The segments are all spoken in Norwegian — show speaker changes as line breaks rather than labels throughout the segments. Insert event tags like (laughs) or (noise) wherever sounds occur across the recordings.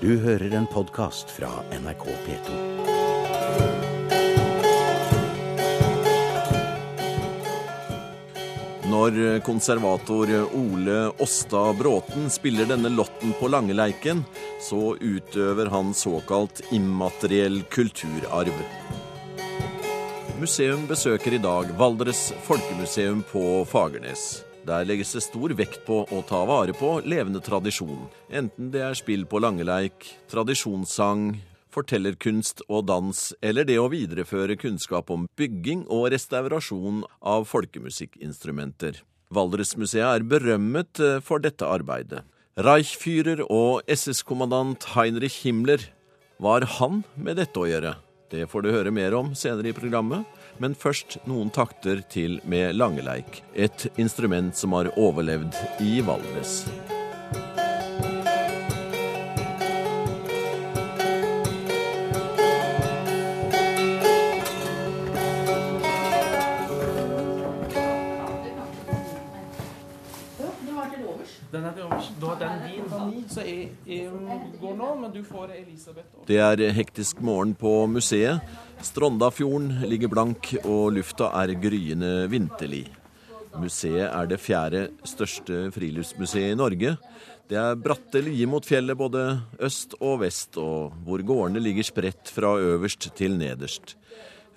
Du hører en podkast fra NRK P2.
Når konservator Ole Åsta Bråten spiller denne lotten på Langeleiken, så utøver han såkalt immateriell kulturarv. Museum besøker i dag Valdres Folkemuseum på Fagernes. Der legges det stor vekt på å ta vare på levende tradisjon, enten det er spill på langeleik, tradisjonssang, fortellerkunst og dans, eller det å videreføre kunnskap om bygging og restaurasjon av folkemusikkinstrumenter. Valdresmuseet er berømmet eh, for dette arbeidet. Reichführer og SS-kommandant Heinrich Himmler, var han med dette å gjøre? Det får du høre mer om senere i programmet, men først noen takter til med langeleik, et instrument som har overlevd i Valdres.
Nå, men du får Elisabeth. også.
Det er hektisk morgen på museet. Strondafjorden ligger blank, og lufta er gryende vinterlig. Museet er det fjerde største friluftsmuseet i Norge. Det er bratte lier mot fjellet både øst og vest, og hvor gårdene ligger spredt fra øverst til nederst.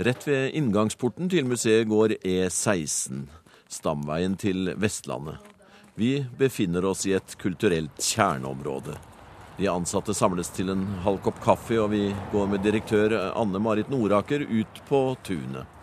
Rett ved inngangsporten til museet går E16, stamveien til Vestlandet. Vi befinner oss i et kulturelt kjerneområde. De ansatte samles til en halv kopp kaffe, og vi går med direktør Anne Marit Noraker ut på tunet.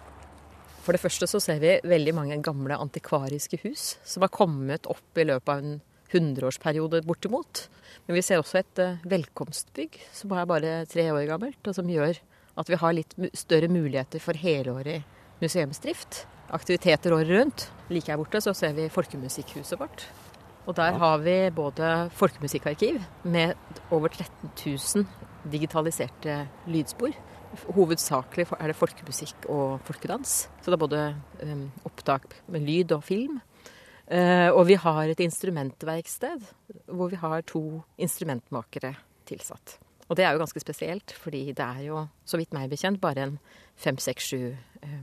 For det første så ser vi veldig mange gamle antikvariske hus som har kommet opp i løpet av en hundreårsperiode bortimot. Men vi ser også et eh, velkomstbygg som er bare tre år gammelt, og som gjør at vi har litt større muligheter for helårig museumsdrift. Aktiviteter året rundt. Like her borte så ser vi folkemusikkhuset vårt. Og der har vi både folkemusikkarkiv med over 13 000 digitaliserte lydspor. Hovedsakelig er det folkemusikk og folkedans. Så det er både um, opptak med lyd og film. Uh, og vi har et instrumentverksted hvor vi har to instrumentmakere tilsatt. Og det er jo ganske spesielt, fordi det er jo, så vidt meg bekjent, bare en fem, seks, sju eh,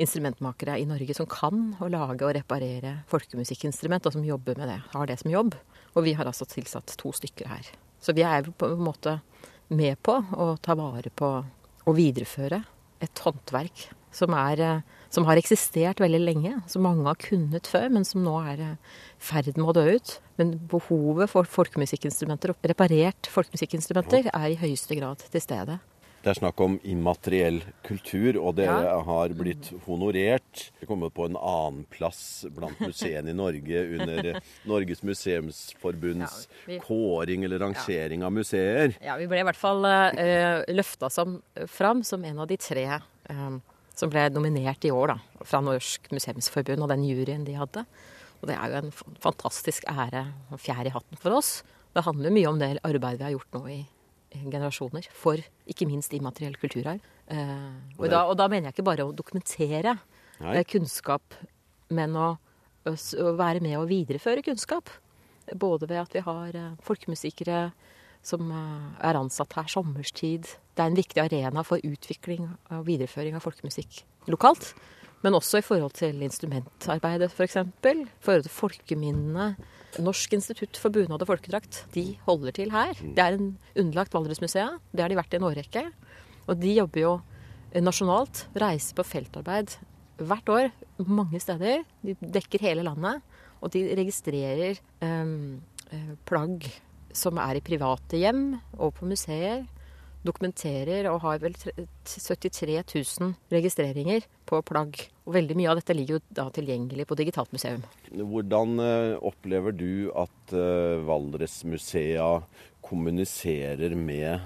instrumentmakere i Norge som kan å lage og reparere folkemusikkinstrument, og som jobber med det, har det som jobb. Og vi har altså tilsatt to stykker her. Så vi er på en måte med på å ta vare på og videreføre et håndverk som, er, som har eksistert veldig lenge, som mange har kunnet før, men som nå er i ferd med å dø ut. Men behovet for folkemusikkinstrumenter og reparert folkemusikkinstrumenter er i høyeste grad til stede.
Det er snakk om immateriell kultur, og dere
Ja.
har blitt honorert. Dere kommer på en annenplass blant museene i Norge under (laughs) Norges museumsforbunds
Ja, vi-
kåring eller rangering av museer.
Ja, vi ble i hvert fall uh, løfta som, fram som en av de tre eh, som ble nominert i år da, fra Norsk museumsforbund og den juryen de hadde. Og det er jo en fantastisk ære og fjær i hatten for oss. Det handler mye om det arbeidet vi har gjort nå i, i generasjoner, for ikke minst immateriell kulturarv. Eh, og, da, og da mener jeg ikke bare å dokumentere
Nei.
eh, kunnskap, men å, å være med å videreføre kunnskap. Både ved at vi har eh, folkemusikere som er ansatt her sommerstid. Det er en viktig arena for utvikling og videreføring av folkemusikk lokalt. Men også i forhold til instrumentarbeidet, f.eks. For eksempel, forhold til folkeminnene. Norsk institutt for bunad og folkedrakt de holder til her. Det er en underlagt Valdresmuseet. Det har de vært i en årrekke. Og de jobber jo nasjonalt. Reiser på feltarbeid hvert år mange steder. De dekker hele landet. Og de registrerer em, eh, plagg som er i private hjem og på museer. Dokumenterer og har vel 73 000 registreringer på plagg. Og veldig mye av dette ligger jo da tilgjengelig på Digitalt museum.
Hvordan eh, opplever du at uh, Valdresmusea kommuniserer med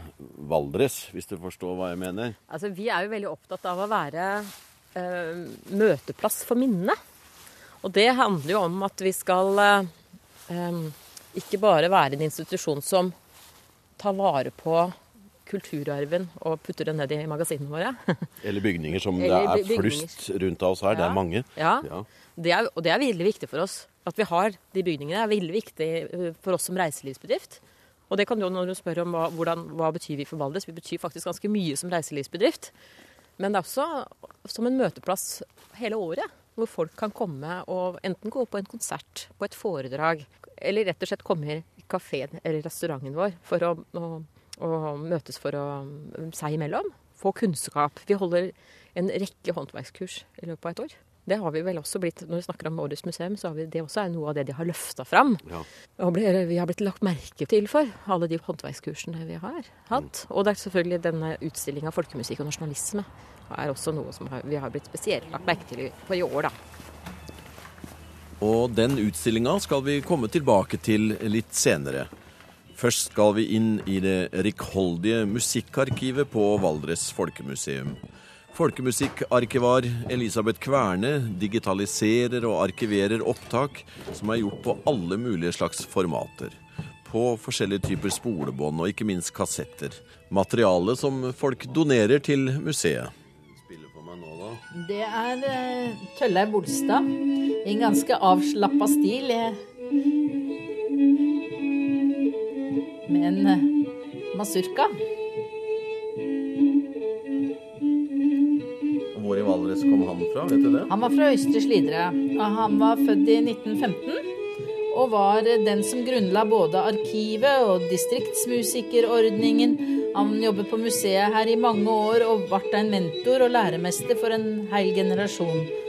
Valdres, hvis du forstår hva jeg mener?
Altså, vi er jo veldig opptatt av å være eh, møteplass for minnene. Og det handler jo om at vi skal eh, ikke bare være en institusjon som tar vare på kulturarven og putter den ned i magasinene våre. (laughs)
Eller bygninger som det er flust rundt av oss her. Det er mange.
Ja,
Ja.
det er, og det er veldig viktig for oss. At vi har de bygningene er veldig viktig eh, for oss som reiselivsbedrift. Og det kan jo når du spør om hva, hvordan, hva betyr vi for Valdres. Vi betyr faktisk ganske mye som reiselivsbedrift. Men det er også som en møteplass hele året. Hvor folk kan komme og enten gå på en konsert, på et foredrag, eller rett og slett komme i kafeen eller restauranten vår for å, å, å møtes for å seg imellom. Få kunnskap. Vi holder en rekke håndverkskurs i løpet av et år. Det har vi vel også blitt, Når vi snakker om Årets museum, så har vi, det også er noe av det de har løfta fram.
Ja.
Og ble, vi har blitt lagt merke til for alle de håndverkskursene vi har hatt. Og det er selvfølgelig denne utstillinga folkemusikk og nasjonalisme er også noe som har, vi har blitt spesielt lagt merke til for i år, da.
Og den utstillinga skal vi komme tilbake til litt senere. Først skal vi inn i det rikholdige musikkarkivet på Valdres Folkemuseum. Folkemusikkarkivar Elisabeth Kverne digitaliserer og arkiverer opptak som er gjort på alle mulige slags formater. På forskjellige typer spolebånd og ikke minst kassetter. Materiale som folk donerer til museet.
Det er uh, Bolstad i en ganske avslappa stil. Eh, Med en uh, masurka.
Hvor i Valdres kom han fra, vet du det?
Han var fra Øystre Slidre. Han var født i 1915 og var den som grunnla både arkivet og distriktsmusikerordningen. Han jobbet på museet her i mange år og ble en mentor og læremester for en hel generasjon.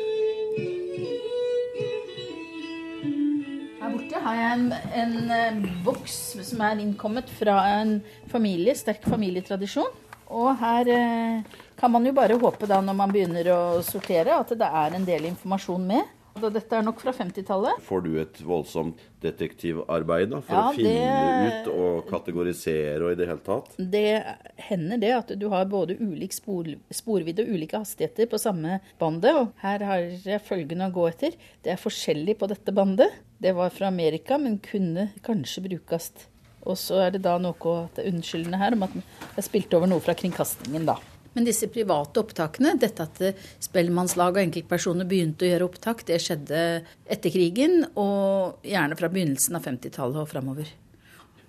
En, en eh, boks som er innkommet fra en familie, sterk familietradisjon. Og her eh, kan man jo bare håpe da når man begynner å sortere at det er en del informasjon med. Og Dette er nok fra 50-tallet.
Får du et voldsomt detektivarbeid da, for
Ja,
å finne
det-
ut og kategorisere og i det hele tatt?
Det hender det at du har både ulik spor, sporvidde og ulike hastigheter på samme bandet. Og her har jeg følgende å gå etter. Det er forskjellig på dette bandet. Det var fra Amerika, men kunne kanskje brukes. Og så er det da noe det er unnskyldende her om at jeg spilte over noe fra kringkastingen, da. Men disse private opptakene, dette at Spellemannslag og enkeltpersoner begynte å gjøre opptak, det skjedde etter krigen, og gjerne fra begynnelsen av 50-tallet og framover.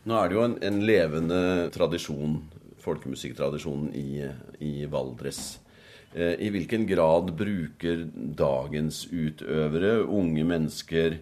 Nå er det jo en, en levende tradisjon, folkemusikktradisjonen i, i Valdres. Eh, I hvilken grad bruker dagens utøvere, unge mennesker,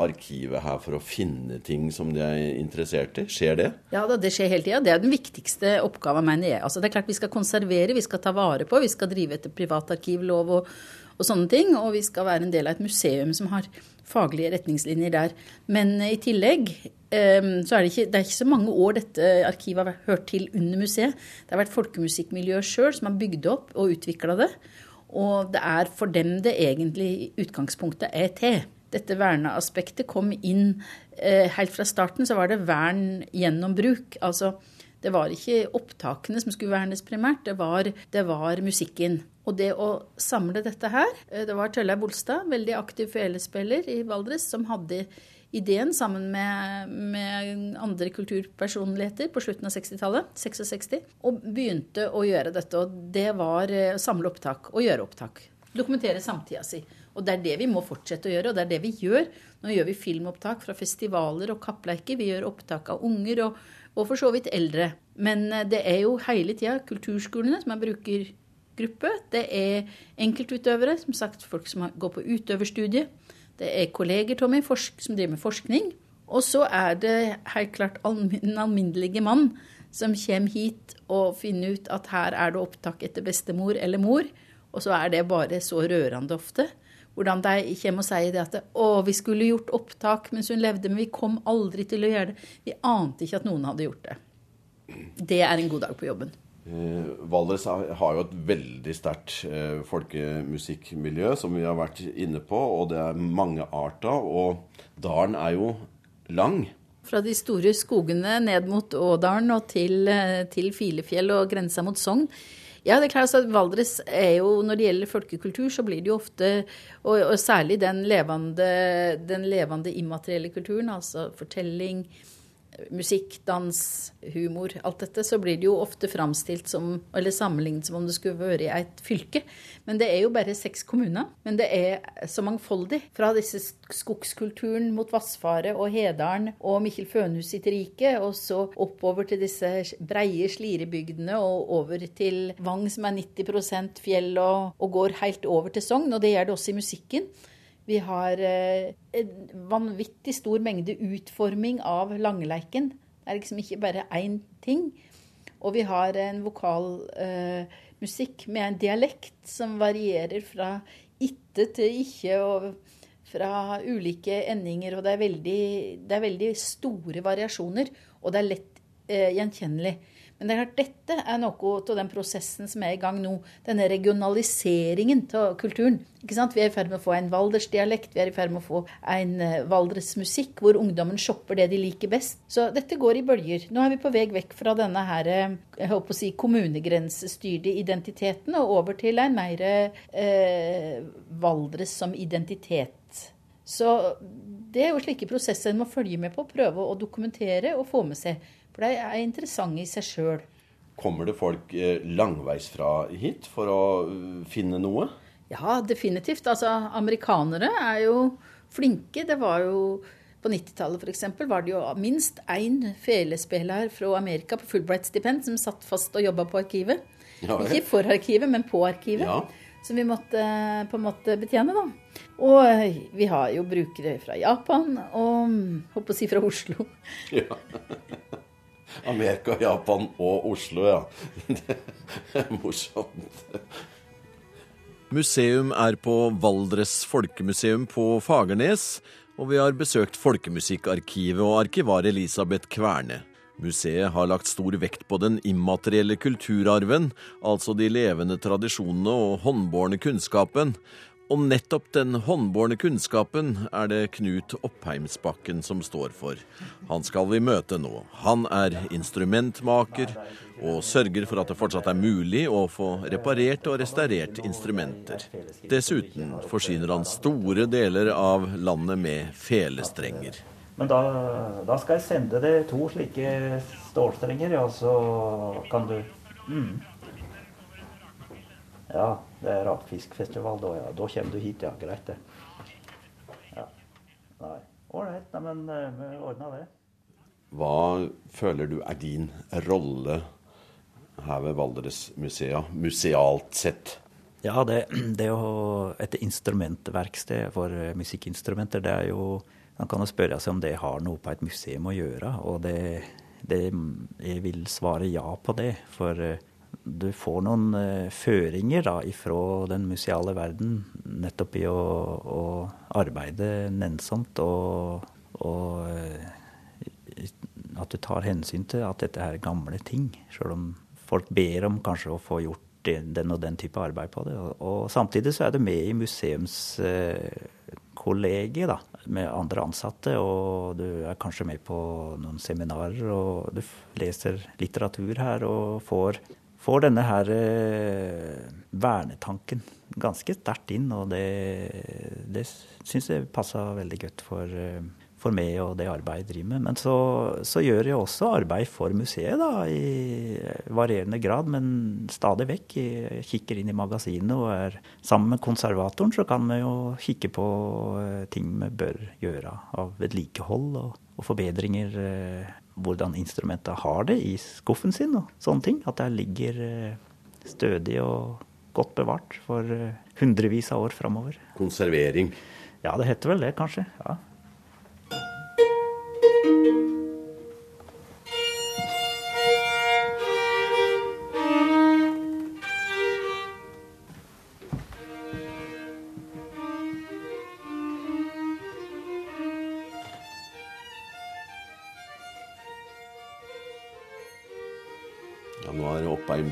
arkivet her for å finne ting som de er interessert i? Skjer det?
Ja, da, det skjer hele tida. Det er den viktigste oppgaven, mener jeg. Altså, det er klart Vi skal konservere, vi skal ta vare på, vi skal drive etter privatarkivlov og, og sånne ting. Og vi skal være en del av et museum som har faglige retningslinjer der. Men eh, i tillegg eh, så er det, ikke, det er ikke så mange år dette arkivet har hørt til under museet. Det har vært folkemusikkmiljøet sjøl som har bygd opp og utvikla det. Og det er for dem det egentlig utgangspunktet er til. Dette verneaspektet kom inn eh, helt fra starten. Så var det vern gjennom bruk. Altså, det var ikke opptakene som skulle vernes primært, det var, det var musikken. Og det å samle dette her eh, Det var Tølleir Bolstad, veldig aktiv felespiller i Valdres, som hadde ideen sammen med, med andre kulturpersonligheter på slutten av 60-tallet, 66, og begynte å gjøre dette. Og det var eh, å samle opptak og gjøre opptak. Dokumentere samtida si. Og det er det vi må fortsette å gjøre, og det er det vi gjør. Nå gjør vi filmopptak fra festivaler og kappleiker. Vi gjør opptak av unger og, og for så vidt eldre. Men eh, det er jo hele tida kulturskolene som er brukergruppe. Det er enkeltutøvere, som sagt folk som går på utøverstudiet. Det er kolleger Tommy, forsk, som driver med forskning. Og så er det helt klart den alminnelige mann som kommer hit og finner ut at her er det opptak etter bestemor eller mor. Og så er det bare så rørende ofte. Hvordan de kommer og sier det at å, vi skulle gjort opptak mens hun levde, men vi kom aldri til å gjøre det. Vi ante ikke at noen hadde gjort det. Det er en god dag på jobben.
Eh, Valdres har jo et veldig sterkt eh, folkemusikkmiljø, som vi har vært inne på, og det er mange arter. Og dalen er jo lang.
Fra de store skogene ned mot Ådalen og til, eh, til Filefjell og grensa mot Sogn. Ja, det er klart at Valdres er jo, Når det gjelder folkekultur, så blir det jo ofte, og, og særlig den levende, den levende immaterielle kulturen, altså fortelling, musikk, dans, humor, alt dette, så blir det jo ofte framstilt som, eller sammenlignet som om det skulle vært i et fylke. Men det er jo bare seks kommuner. Men det er så mangfoldig. Fra disse skogskulturen mot Vassfaret og Hedalen og Mikkel Fønhus sitt rike, og så oppover til disse breie slirebygdene og over til Vang, som er 90 fjell, og, og går helt over til Sogn. Og det gjør det også i musikken. Vi har eh, en vanvittig stor mengde utforming av langeleiken. Det er liksom ikke bare én ting. Og vi har en vokalmusikk eh, med en dialekt som varierer fra itte til ikke, og fra ulike endinger. Og det er veldig, det er veldig store variasjoner, og det er lett eh, gjenkjennelig. Men det er klart, dette er noe av den prosessen som er i gang nå. Denne regionaliseringen av kulturen. Ikke sant? Vi er i ferd med å få en valdersdialekt, vi er i ferd med å få en eh, valdresmusikk hvor ungdommen shopper det de liker best. Så dette går i bølger. Nå er vi på vei vekk fra denne her, eh, jeg håper å si, kommunegrensestyrte identiteten og over til en mer eh, Valdres som identitet. Så det er jo slike prosesser en må følge med på, prøve å dokumentere og få med seg. For de er interessante i seg sjøl.
Kommer det folk eh, langveisfra hit for å eh, finne noe?
Ja, definitivt. Altså, amerikanere er jo flinke. Det var jo på 90-tallet f.eks. var det jo minst én felespiller fra Amerika på Fulbright-stipend som satt fast og jobba på arkivet. Ja, Ikke for arkivet, men på arkivet. Ja. Som vi måtte på en måte betjene, da. Og vi har jo brukere fra Japan og håper å si fra Oslo. Ja. (laughs)
Amerika, Japan og Oslo, ja. Det er morsomt. Museum er på Valdres Folkemuseum på Fagernes, og vi har besøkt Folkemusikkarkivet og arkivar Elisabeth Kverne. Museet har lagt stor vekt på den immaterielle kulturarven, altså de levende tradisjonene og håndbårne kunnskapen, og nettopp den håndbårne kunnskapen er det Knut Oppheimsbakken som står for. Han skal vi møte nå. Han er instrumentmaker og sørger for at det fortsatt er mulig å få reparert og restaurert instrumenter. Dessuten forsyner han store deler av landet med felestrenger.
Men da, da skal jeg sende deg to slike stålstrenger, ja, så kan du mm. Ja. Det er rakfiskfestival da, ja. Da kommer du hit, ja. Greit, det. Ja. Nei. Ålreit, men eh, vi ordna det.
Hva føler du er din rolle her ved Valdresmusea, musealt sett?
Ja, det, det å Et instrumentverksted for eh, musikkinstrumenter, det er jo Man kan jo spørre seg om det har noe på et museum å gjøre. Og det, det Jeg vil svare ja på det. For eh, du får noen uh, føringer da, ifra den museale verden nettopp i å, å arbeide nennsomt og, og uh, at du tar hensyn til at dette er gamle ting. Sjøl om folk ber om kanskje å få gjort den og den type arbeid på det. Og, og samtidig så er det med i museumskollegiet, uh, da, med andre ansatte. Og du er kanskje med på noen seminarer, og du leser litteratur her og får får denne her eh, vernetanken ganske sterkt inn. Og det, det syns jeg passer veldig godt for, eh, for meg og det arbeidet jeg driver med. Men så, så, gjør jeg også arbeid for museet, da, i varierende grad, men stadig vekk. Jeg kikker inn i magasinet og er sammen med konservatoren, så kan vi jo kikke på eh, ting vi bør gjøre av vedlikehold og, og forbedringer hvordan instrumentet har det i skuffen sin og sånne ting. At det ligger eh, stødig og godt bevart for eh, hundrevis av år framover.
Konservering?
Ja, det heter vel det, kanskje. ja.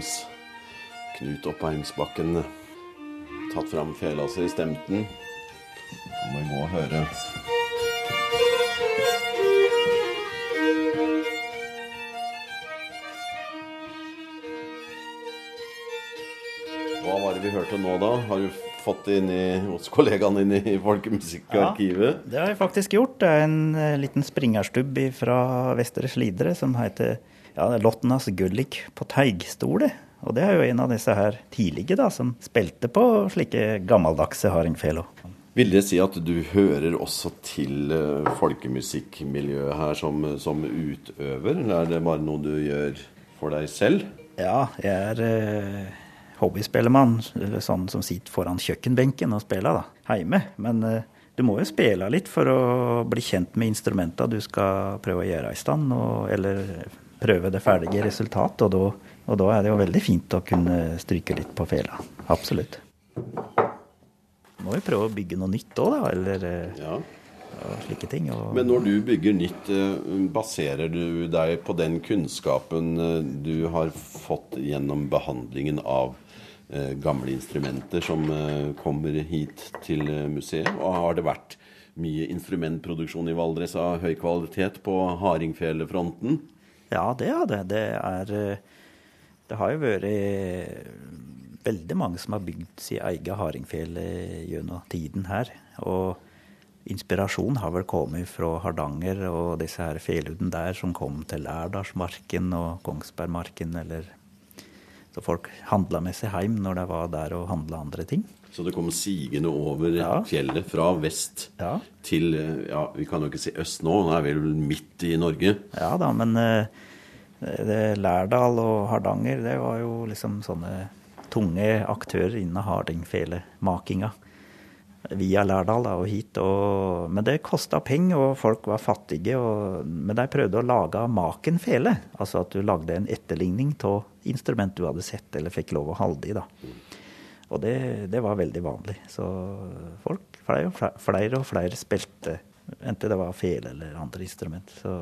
Oppheims Knut Oppheimsbakken tatt fram fela si i stemten. Nå må vi gå og høre. Hva var det vi hørte nå, da? Har du fått inn i, hos kollegaene inn i Folkemusikkarkivet.
Ja, Det har jeg faktisk gjort. Det er en eh, liten springerstubb fra Vestre Slidre som heter ja, Lottenas Gullik på teigstole. Og det er jo en av disse her tidlige da, som spilte på slike gammeldagse hardingfelo.
Vil det si at du hører også til uh, folkemusikkmiljøet her som, som, utøver, eller er det bare noe du gjør for deg selv?
Ja, jeg er eh, hobbyspellemann, sånn som sitter foran kjøkkenbenken og spiller da, hjemme. Men eh, du må jo spille litt for å bli kjent med instrumentene du skal prøve å gjøre i stand, og, eller prøve det ferdige resultat. Og da, og da er det jo veldig fint å kunne stryke litt på fela. Absolutt. Må vi prøve å bygge noe nytt òg, da. Eller eh, ja. slike ting. Og...
Men når du bygger nytt, eh, baserer du deg på den kunnskapen eh, du har fått gjennom behandlingen av gamle instrumenter som kommer hit til museet? Og har det vært mye instrumentproduksjon i Valdres av høy kvalitet på hardingfelefronten?
Ja, det har det. Det er Det har jo vært veldig mange som har bygd sin egen hardingfjell gjennom tiden her. Og inspirasjon har vel kommet fra Hardanger og disse her fjellhudene der som kom til Lærdalsmarken og Kongsbergmarken, eller Så folk handla med seg hjem når de var der og handla andre ting.
Så det kom sigende over ja. fjellet fra vest ja. til ja, Vi kan jo ikke si øst nå, nå er vi vel midt i Norge.
Ja da, men uh, Lærdal og Hardanger, det var jo liksom sånne tunge aktører innen hardingfelemakinga via Lærdal og hit. Og, men det kosta penger, og folk var fattige. Og, men de prøvde å lage maken fele. Altså at du lagde en etterligning av instrument du hadde sett eller fikk lov å holde i. da. Og det, det, var veldig vanlig. Så folk, flere og flere, flere, og flere spilte, enten det var fele eller andre instrument. Så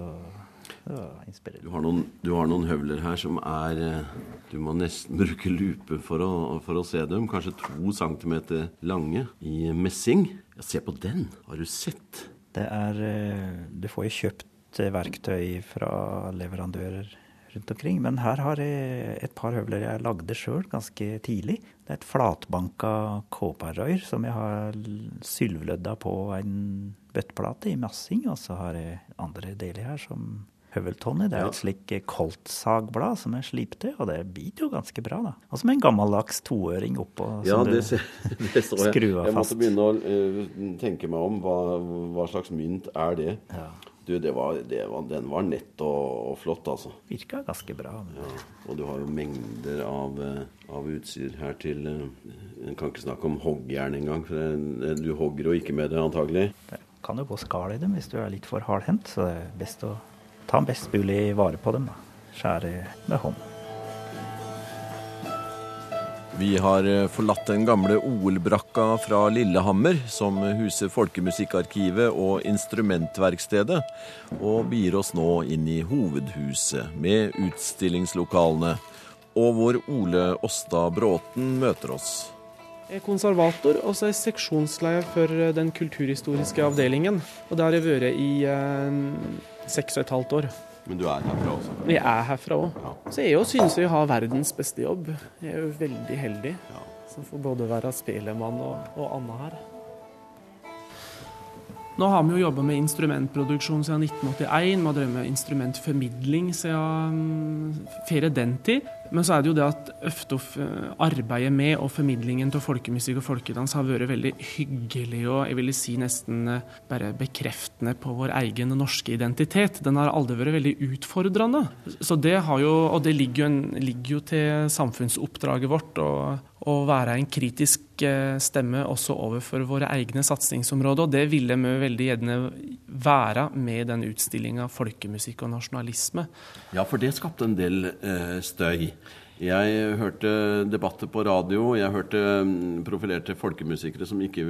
du har, noen, du har, noen, høvler her som er Du må nesten bruke lupe for å, for å se dem. Kanskje to centimeter lange i messing. Ja, se på den! Har du sett?
Det er eh, Du får jo kjøpt eh, verktøy fra leverandører rundt omkring. Men her har jeg et par høvler jeg lagde sjøl ganske tidlig. Det er et flatbanka kåperrøyr som jeg har sylvlødda på en bøtteplate i massing. Og så har jeg andre deler her som høveltonny. Det er ja. et slikt koltsagblad som jeg slipte, og det biter jo ganske bra. da. Og som en gammeldags toøring oppå
ja, det, ser, (laughs) det så jeg. skrur fast. Jeg måtte begynne å uh, tenke meg om. Hva, hva, slags mynt er det? Ja. Du, det var, det var, den var nett og, og flott, altså.
Virka ganske bra.
Ja, og du har jo mengder av, eh, av utstyr her til uh, En kan ikke snakke om hoggjern engang, for du hogger jo ikke med det, antagelig. Det
kan jo gå skall i dem hvis du er litt for hardhendt, så det er best å ta best mulig vare på dem. da. Skjære med hånd.
Vi har eh, forlatt den gamle OL-brakka fra Lillehammer, som huser Folkemusikkarkivet og Instrumentverkstedet, og begir oss nå inn i hovedhuset med utstillingslokalene, og hvor Ole Åstad Bråten møter oss.
Jeg er konservator og så er seksjonsleder for eh, den kulturhistoriske avdelingen. Og det har jeg vært i eh, seks og et halvt år.
Men du er herfra også?
Jeg er herfra òg. Ja. Så jeg syns vi har verdens beste jobb. Jeg er jo veldig heldig ja. som får både være spelemann og, og Anna her. Nå har vi jo jobba med instrumentproduksjon siden 1981. Vi har drevet med instrumentformidling siden mm, ferie den tid. Men så er det jo det at Øftof eh, arbeidet med og formidlingen til folkemusikk og folkedans har vært veldig hyggelig og jeg vil si nesten eh, bare bekreftende på vår egen norske identitet. Den har aldri vært veldig utfordrende. Så det har jo, og det ligger jo, en, ligger jo til samfunnsoppdraget vårt å være en kritisk eh, stemme også overfor våre egne satsingsområder. Og det ville vi veldig gjerne være med den utstillinga 'Folkemusikk og nasjonalisme'.
Ja, for det skapte en del eh, støy. Jeg hørte debatter på radio. Jeg hørte mm, profilerte folkemusikere som ikke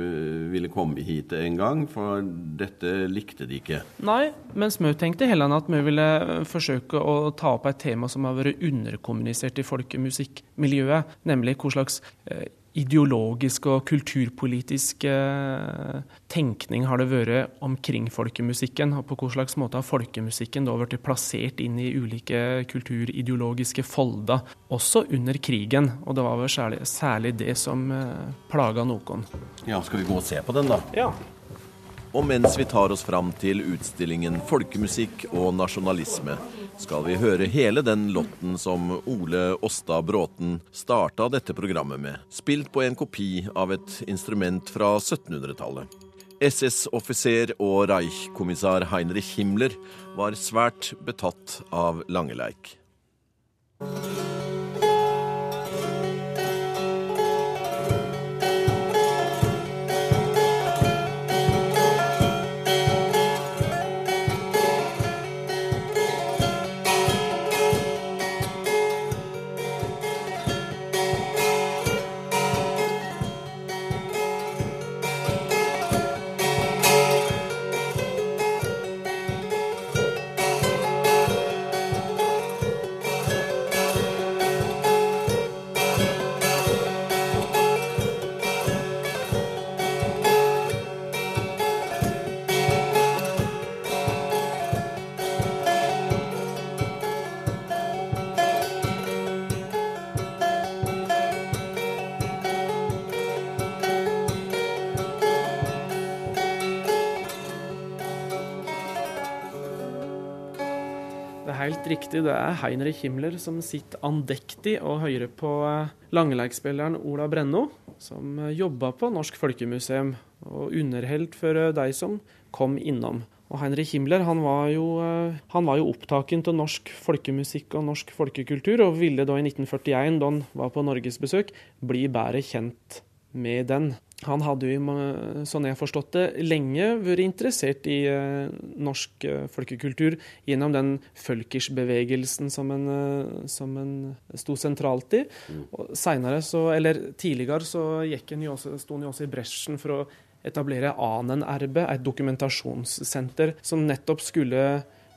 ville komme hit engang, for dette likte de ikke.
Nei, mens vi tenkte heller at vi ville forsøke å ta opp et tema som har vært underkommunisert i folkemusikkmiljøet, nemlig hva slags eh, ideologisk og kulturpolitisk eh, tenkning har det vært omkring folkemusikken? Og på hvilken slags måte har folkemusikken da blitt plassert inn i ulike kulturideologiske folder, også under krigen? Og det var vel særlig, særlig det som eh, plaga noen.
Ja, Skal vi gå og se på den, da?
Ja.
Og mens vi tar oss fram til utstillingen 'Folkemusikk og nasjonalisme', skal vi høre hele den lotten som Ole Åstad Bråten starta dette programmet med, spilt på en kopi av et instrument fra 1700-tallet. SS-offiser og Reich-kommissar Heinrich Himmler var svært betatt av Langeleik.
Helt riktig. Det er Heinrich Himmler som sitter andektig og hører på eh, langeleikspilleren Ola Brenno, som eh, jobba på Norsk Folkemuseum og underholdt for eh, de som kom innom. Og Heinrich Himmler han var jo, han var jo opptaken til norsk folkemusikk og norsk folkekultur, og ville da i 1941, da han var på norgesbesøk, bli bedre kjent med den. Han hadde jo, sånn jeg har forstått det, lenge vært interessert i eh, norsk eh, folkekultur gjennom den Völkers-bevegelsen som en, eh, som en sto sentralt i. Og så, eller tidligere så gikk en jo også, sto han jo også i bresjen for å etablere Anen-erbe, et dokumentasjonssenter som nettopp skulle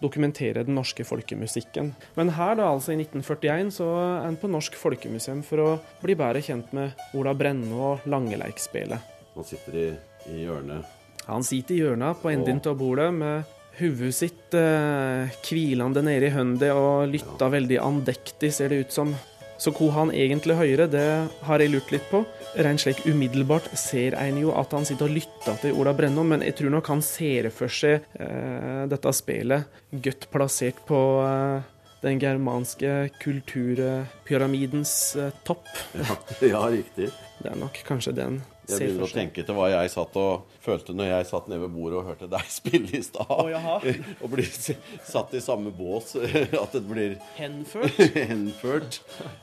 dokumentere den norske folkemusikken. Men her, da, altså i 1941, så er han på Norsk Folkemuseum for å bli bedre kjent med Ola Brenne og Langeleikspelet.
Han sitter i, i hjørnet.
Han sitter i hjørnet på enden av bordet med hodet sitt eh, hvilende nede i høndet og lytter veldig andektig, ser det ut som. Så hvor han egentlig hører, det har jeg lurt litt på. Rent slik umiddelbart ser en jo at han sitter og lytter til Ola Brennum, men jeg tror nok han ser for seg eh, dette spillet godt plassert på eh, den germanske kulturpyramidens eh, topp.
Ja, (laughs) ja, riktig.
Det er nok kanskje den
Jeg begynner å tenke til hva jeg satt og følte når jeg satt nede ved bordet og hørte deg (laughs) spille i stad.
Oh, (laughs)
og blir satt i samme bås. (laughs) At det blir
Henført.
henført.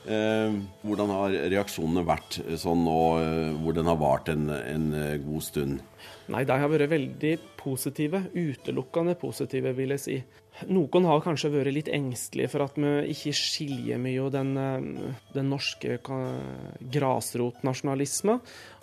Eh, hvordan har reaksjonene vært sånn nå eh, hvor den har vart en, en eh, god stund?
Nei, de har vært veldig positive. Utelukkende positive, vil jeg si. Noen har kanskje vært litt engstelige for at vi ikke skiljer mye den, eh, den norske grasrotnasjonalismen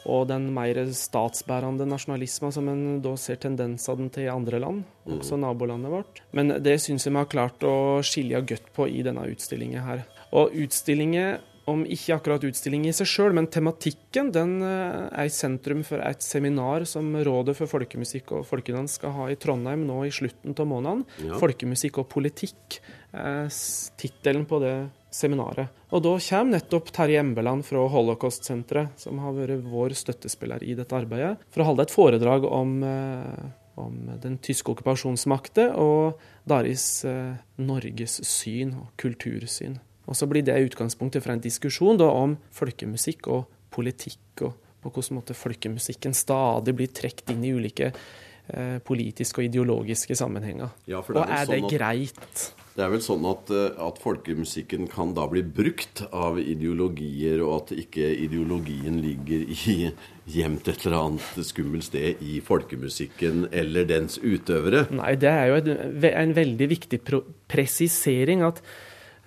og den mer statsbærende nasjonalismen som en da ser tendensene til i andre land, også nabolandet vårt. Men det syns jeg vi har klart å skilje godt på i denne utstillingen her. Og utstillingen om ikke akkurat utstilling i seg sjøl, men tematikken den eh, er i sentrum for et seminar som Rådet for folkemusikk og folkedans skal ha i Trondheim nå i slutten av måneden.
Ja.
Folkemusikk og politikk er tittelen på det seminaret. Og da kommer nettopp Terje Embeland fra Holocaust-senteret, som har vært vår støttespiller i dette arbeidet, for å holde et foredrag om eh, om den tyske okkupasjonsmakten og deres eh, Norges syn og kultursyn. Og så blir det utgangspunktet for en diskusjon da, om folkemusikk og politikk, og på hvilken måte folkemusikken stadig blir trukket inn i ulike eh, politiske og ideologiske sammenhenger.
Ja, det
og
er
er det
sånn at-
greit?
Det er vel sånn at, eh, at folkemusikken kan da bli brukt av ideologier, og at ikke ideologien ligger i gjemt et eller annet skummelt sted i folkemusikken eller dens utøvere.
Nei, det er jo en, en veldig viktig presisering at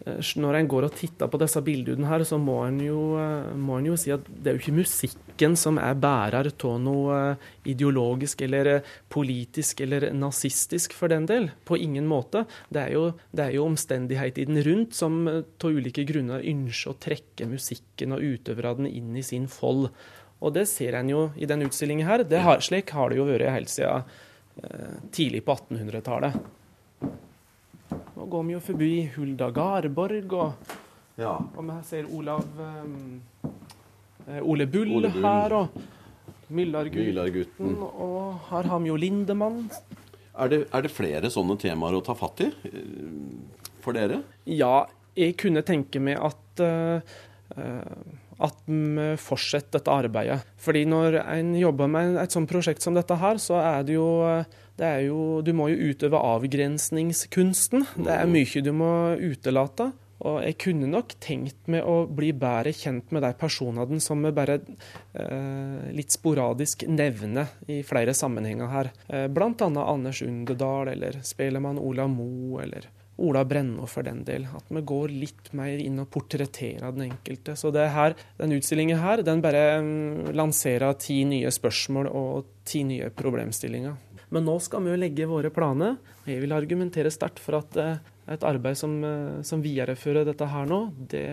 når en går og titter på disse bildene her, så må en jo, eh, må en jo si at det er jo ikke musikken som er bærer av noe eh, ideologisk eller politisk eller nazistisk, for den del. På ingen måte. Det er jo, det er jo omstendighetene rundt som av ulike grunner ønsker å trekke musikken og utøverne inn i sin fold. Og det ser en jo i den utstillingen her. Har, slik har det jo vært helt siden eh, tidlig på 1800-tallet. Nå går vi jo forbi Hulda Garborg, og,
Ja.
og vi ser Olav um, Ole Bull,
Ole Bull.
her, og Myllargutten. Og her har vi jo Lindemann.
Er det, er det flere sånne temaer å ta fatt i eh, for dere?
Ja, jeg kunne tenke meg at uh, eh, at vi fortsetter dette arbeidet. Fordi når en jobber med et sånt prosjekt som dette her, så er det jo, det er jo Du må jo utøve avgrensningskunsten. Det er mye du må utelate. Og jeg kunne nok tenkt meg å bli bedre kjent med de personene som vi bare eh, litt sporadisk nevner i flere sammenhenger her. Eh, annet Anders Underdal, eller Spelemann Ola Moe eller Ola Brenno for den del. At vi går litt mer inn og portretterer den enkelte. Så det her, den utstillingen her, den bare mm, lanserer ti nye spørsmål og ti nye problemstillinger. Men nå skal vi jo legge våre planer. Jeg vil argumentere sterkt for at eh, et arbeid som, eh, som viderefører dette her nå, det,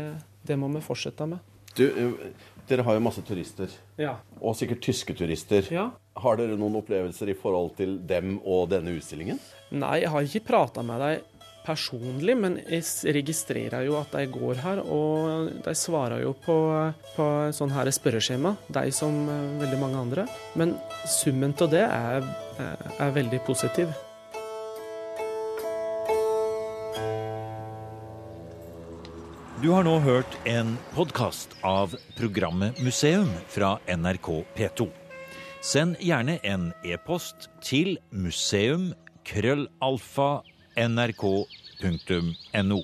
det må vi fortsette med.
Du, eh, dere har jo masse turister,
Ja.
og sikkert tyske turister.
ja.
Har dere noen opplevelser i forhold til dem og denne utstillingen?
Nei, jeg har ikke prata med dem personlig, men jeg registrerer jo at de går her. Og de svarer jo på, på sånn her spørreskjema, de som eh, veldig mange andre. Men summen av det er, er- er veldig positiv.
Du har nå hørt en podkast av programmet Museum fra NRK P2. Send gjerne en e-post til museum krøllalfa nrk.no.